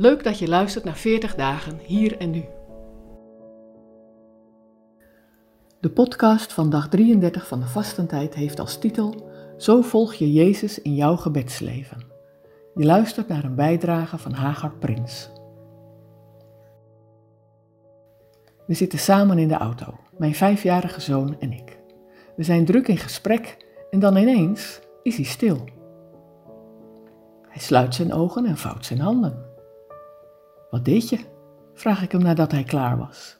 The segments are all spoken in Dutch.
Leuk dat je luistert naar 40 dagen hier en nu. De podcast van dag 33 van de vastentijd heeft als titel Zo volg je Jezus in jouw gebedsleven. Je luistert naar een bijdrage van Hagar Prins. We zitten samen in de auto, mijn vijfjarige zoon en ik. We zijn druk in gesprek en dan ineens is hij stil. Hij sluit zijn ogen en vouwt zijn handen. Wat deed je? vraag ik hem nadat hij klaar was.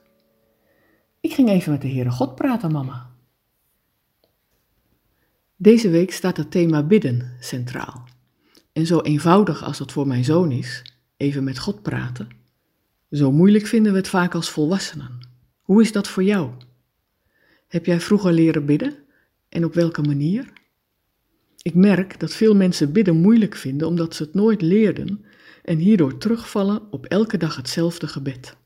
Ik ging even met de Heere God praten, mama. Deze week staat het thema bidden centraal. En zo eenvoudig als dat voor mijn zoon is, even met God praten, zo moeilijk vinden we het vaak als volwassenen. Hoe is dat voor jou? Heb jij vroeger leren bidden en op welke manier? Ik merk dat veel mensen bidden moeilijk vinden omdat ze het nooit leerden en hierdoor terugvallen op elke dag hetzelfde gebed.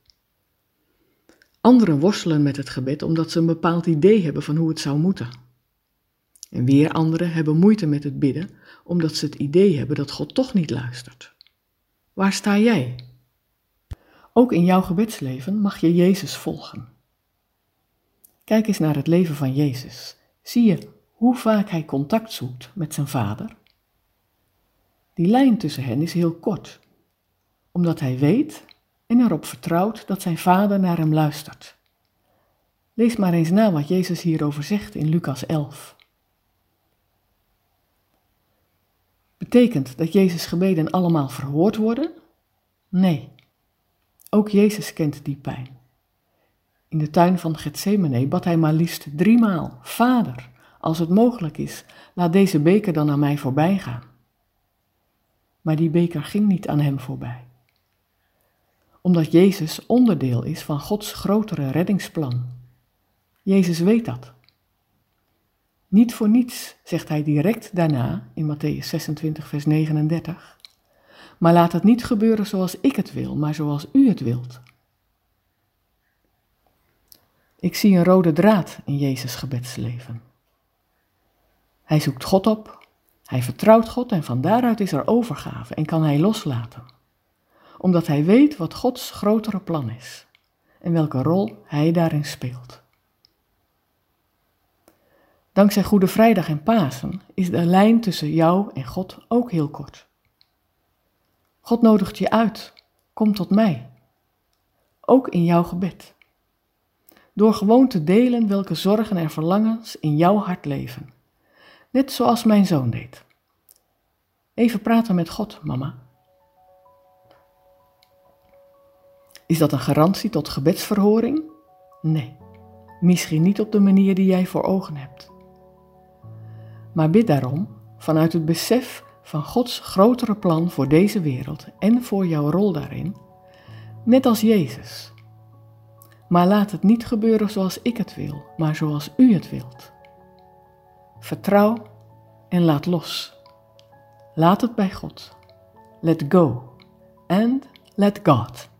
Anderen worstelen met het gebed omdat ze een bepaald idee hebben van hoe het zou moeten. En weer anderen hebben moeite met het bidden omdat ze het idee hebben dat God toch niet luistert. Waar sta jij? Ook in jouw gebedsleven mag je Jezus volgen. Kijk eens naar het leven van Jezus. Zie je hoe vaak hij contact zoekt met zijn vader? Die lijn tussen hen is heel kort, omdat hij weet en erop vertrouwt dat zijn vader naar hem luistert. Lees maar eens na wat Jezus hierover zegt in Lucas 11. Betekent dat Jezus' gebeden allemaal verhoord worden? Nee. Ook Jezus kent die pijn. In de tuin van Gethsemane bad hij maar liefst driemaal: Vader, als het mogelijk is, laat deze beker dan aan mij voorbij gaan. Maar die beker ging niet aan hem voorbij. Omdat Jezus onderdeel is van Gods grotere reddingsplan. Jezus weet dat. Niet voor niets zegt hij direct daarna in Matthäus 26, vers 39. Maar laat het niet gebeuren zoals ik het wil, maar zoals u het wilt. Ik zie een rode draad in Jezus' gebedsleven. Hij zoekt God op, hij vertrouwt God en van daaruit is er overgave en kan hij loslaten. Omdat hij weet wat Gods grotere plan is en welke rol hij daarin speelt. Dankzij Goede Vrijdag en Pasen is de lijn tussen jou en God ook heel kort. God nodigt je uit, kom tot mij. Ook in jouw gebed. Door gewoon te delen welke zorgen en verlangens in jouw hart leven net zoals mijn zoon deed. Even praten met God, mama. Is dat een garantie tot gebedsverhoring? Nee, misschien niet op de manier die jij voor ogen hebt. Maar bid daarom vanuit het besef van Gods grotere plan voor deze wereld en voor jouw rol daarin, net als Jezus. Maar laat het niet gebeuren zoals ik het wil, maar zoals u het wilt. Vertrouw en laat los. Laat het bij God. Let go and let God.